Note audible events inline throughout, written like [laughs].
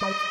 Bye.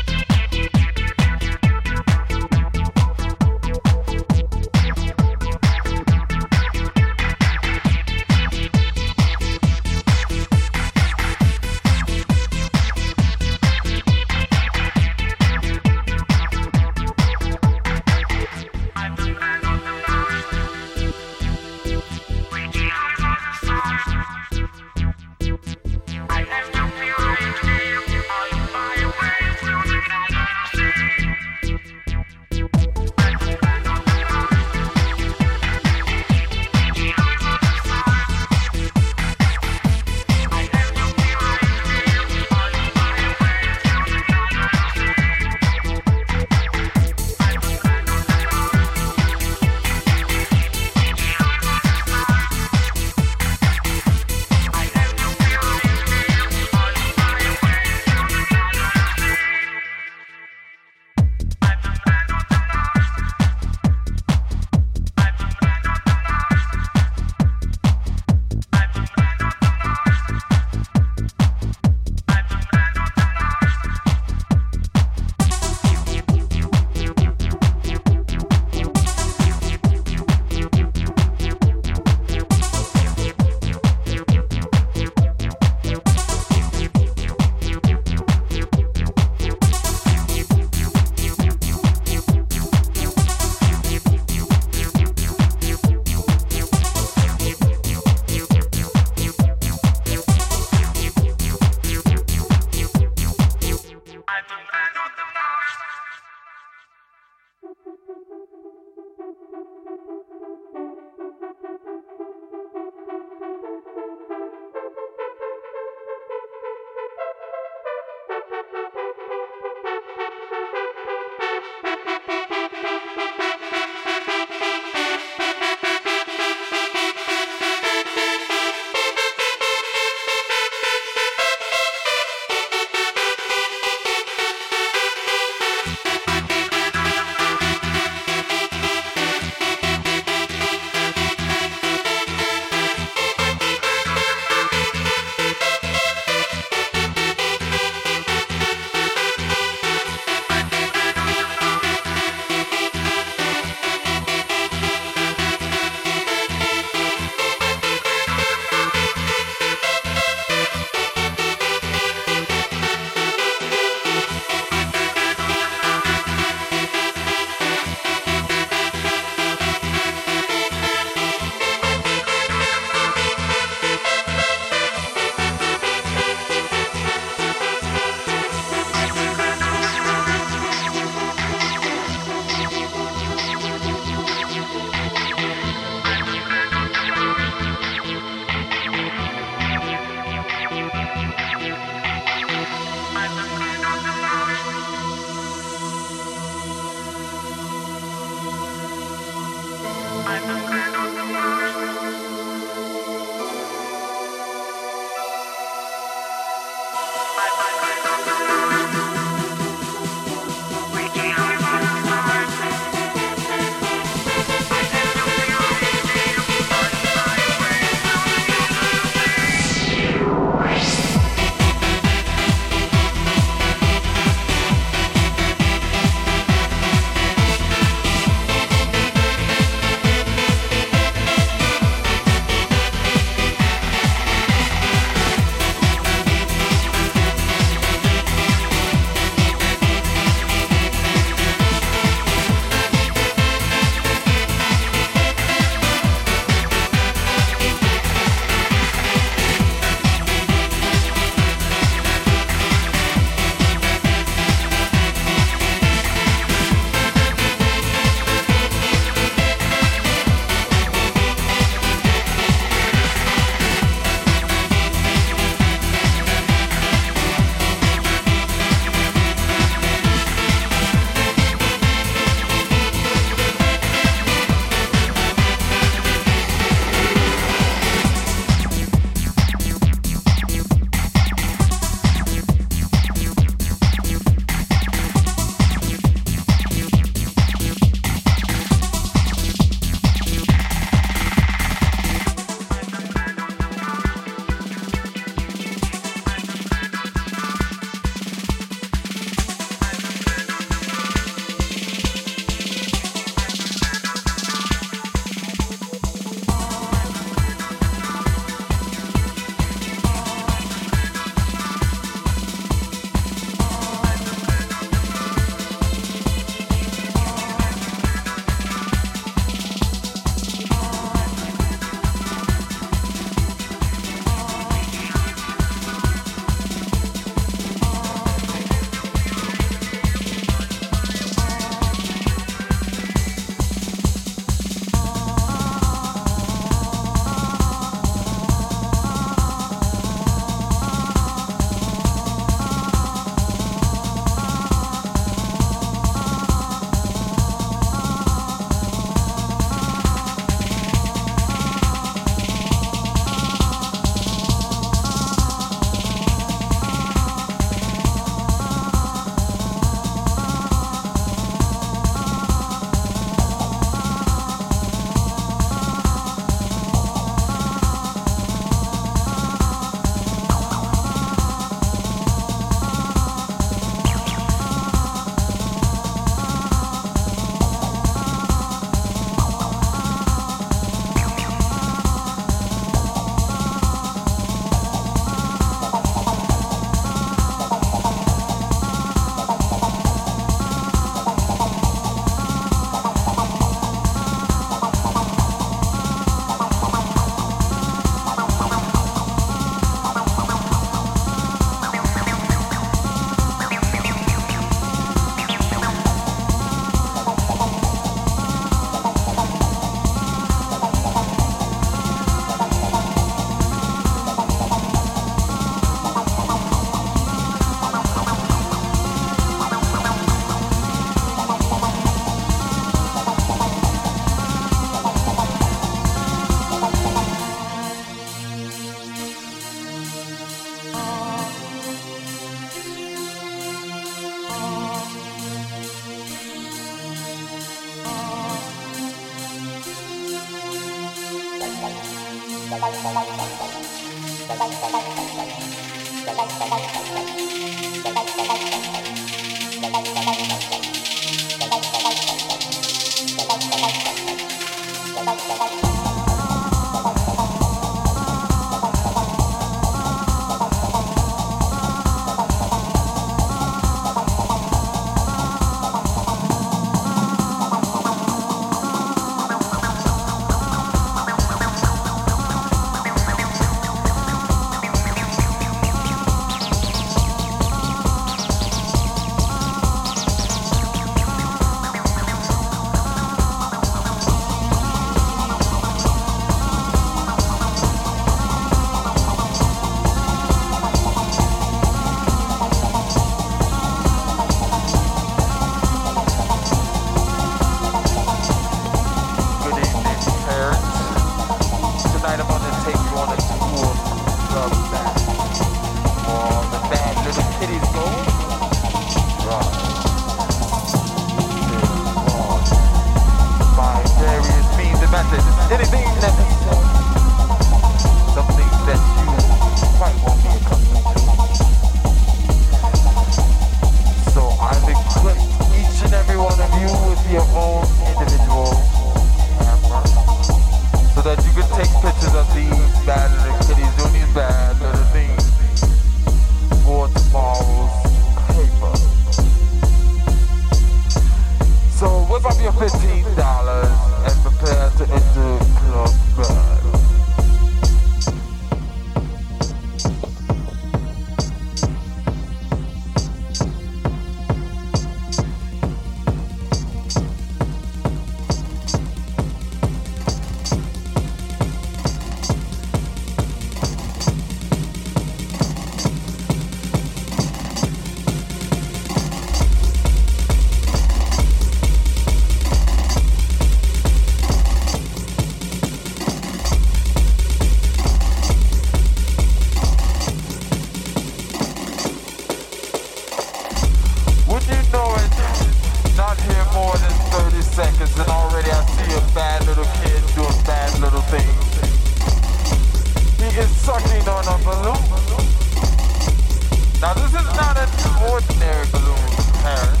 not an ordinary balloon, Paris.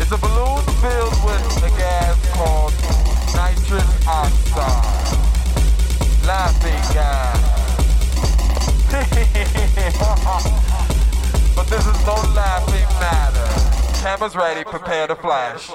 It's a balloon filled with a gas called nitrous oxide. Laughing gas. [laughs] but this is no laughing matter. Cameras ready, prepare to flash.